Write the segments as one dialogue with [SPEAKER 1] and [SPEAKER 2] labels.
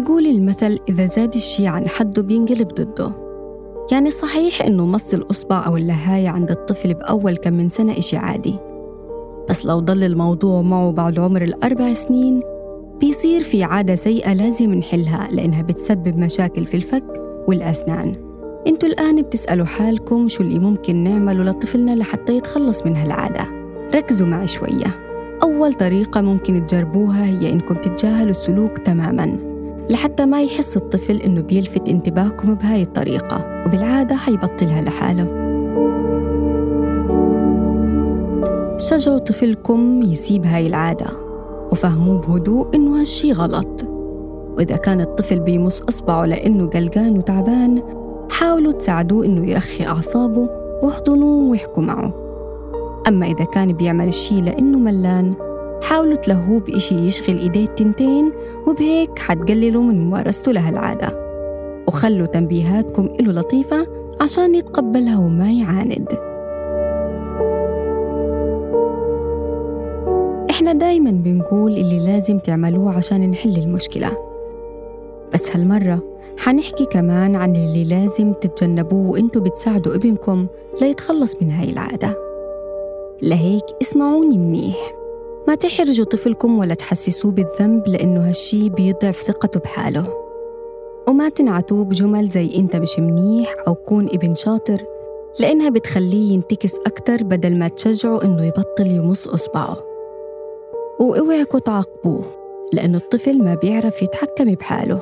[SPEAKER 1] بيقول المثل إذا زاد الشي عن حده بينقلب ضده. يعني صحيح إنه مص الأصبع أو اللهاية عند الطفل بأول كم من سنة إشي عادي. بس لو ضل الموضوع معه بعد عمر الأربع سنين بيصير في عادة سيئة لازم نحلها لأنها بتسبب مشاكل في الفك والأسنان. إنتوا الآن بتسألوا حالكم شو اللي ممكن نعمله لطفلنا لحتى يتخلص من هالعادة. ركزوا معي شوية. أول طريقة ممكن تجربوها هي إنكم تتجاهلوا السلوك تماماً. لحتى ما يحس الطفل إنه بيلفت انتباهكم بهاي الطريقة وبالعادة حيبطلها لحاله. شجعوا طفلكم يسيب هاي العادة وفهموه بهدوء إنه هالشي غلط. وإذا كان الطفل بيمص إصبعه لأنه قلقان وتعبان حاولوا تساعدوه إنه يرخي أعصابه واحضنوه واحكوا معه. أما إذا كان بيعمل الشي لأنه ملان حاولوا تلهوه بإشي يشغل إيديه التنتين وبهيك حتقللوا من ممارسته لهالعادة وخلوا تنبيهاتكم إله لطيفة عشان يتقبلها وما يعاند. إحنا دايما بنقول اللي لازم تعملوه عشان نحل المشكلة. بس هالمرة حنحكي كمان عن اللي لازم تتجنبوه وإنتوا بتساعدوا ابنكم ليتخلص من هاي العادة. لهيك اسمعوني منيح. ما تحرجوا طفلكم ولا تحسسوه بالذنب لأنه هالشي بيضعف ثقته بحاله. وما تنعتوه بجمل زي أنت مش منيح أو كون ابن شاطر لأنها بتخليه ينتكس أكتر بدل ما تشجعه إنه يبطل يمص إصبعه. واوعكوا تعاقبوه لأنه الطفل ما بيعرف يتحكم بحاله.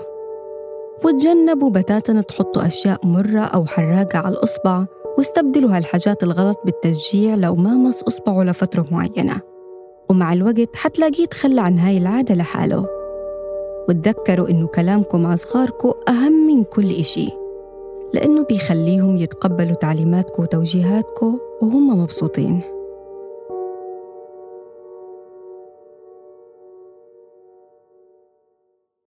[SPEAKER 1] وتجنبوا بتاتا تحطوا أشياء مرة أو حراقة على الإصبع واستبدلوا هالحاجات الغلط بالتشجيع لو ما مص إصبعه لفترة معينة. ومع الوقت حتلاقيه تخلى عن هاي العادة لحاله. وتذكروا إنه كلامكم مع صغاركم أهم من كل إشي لأنه بيخليهم يتقبلوا تعليماتكم وتوجيهاتكم وهم مبسوطين.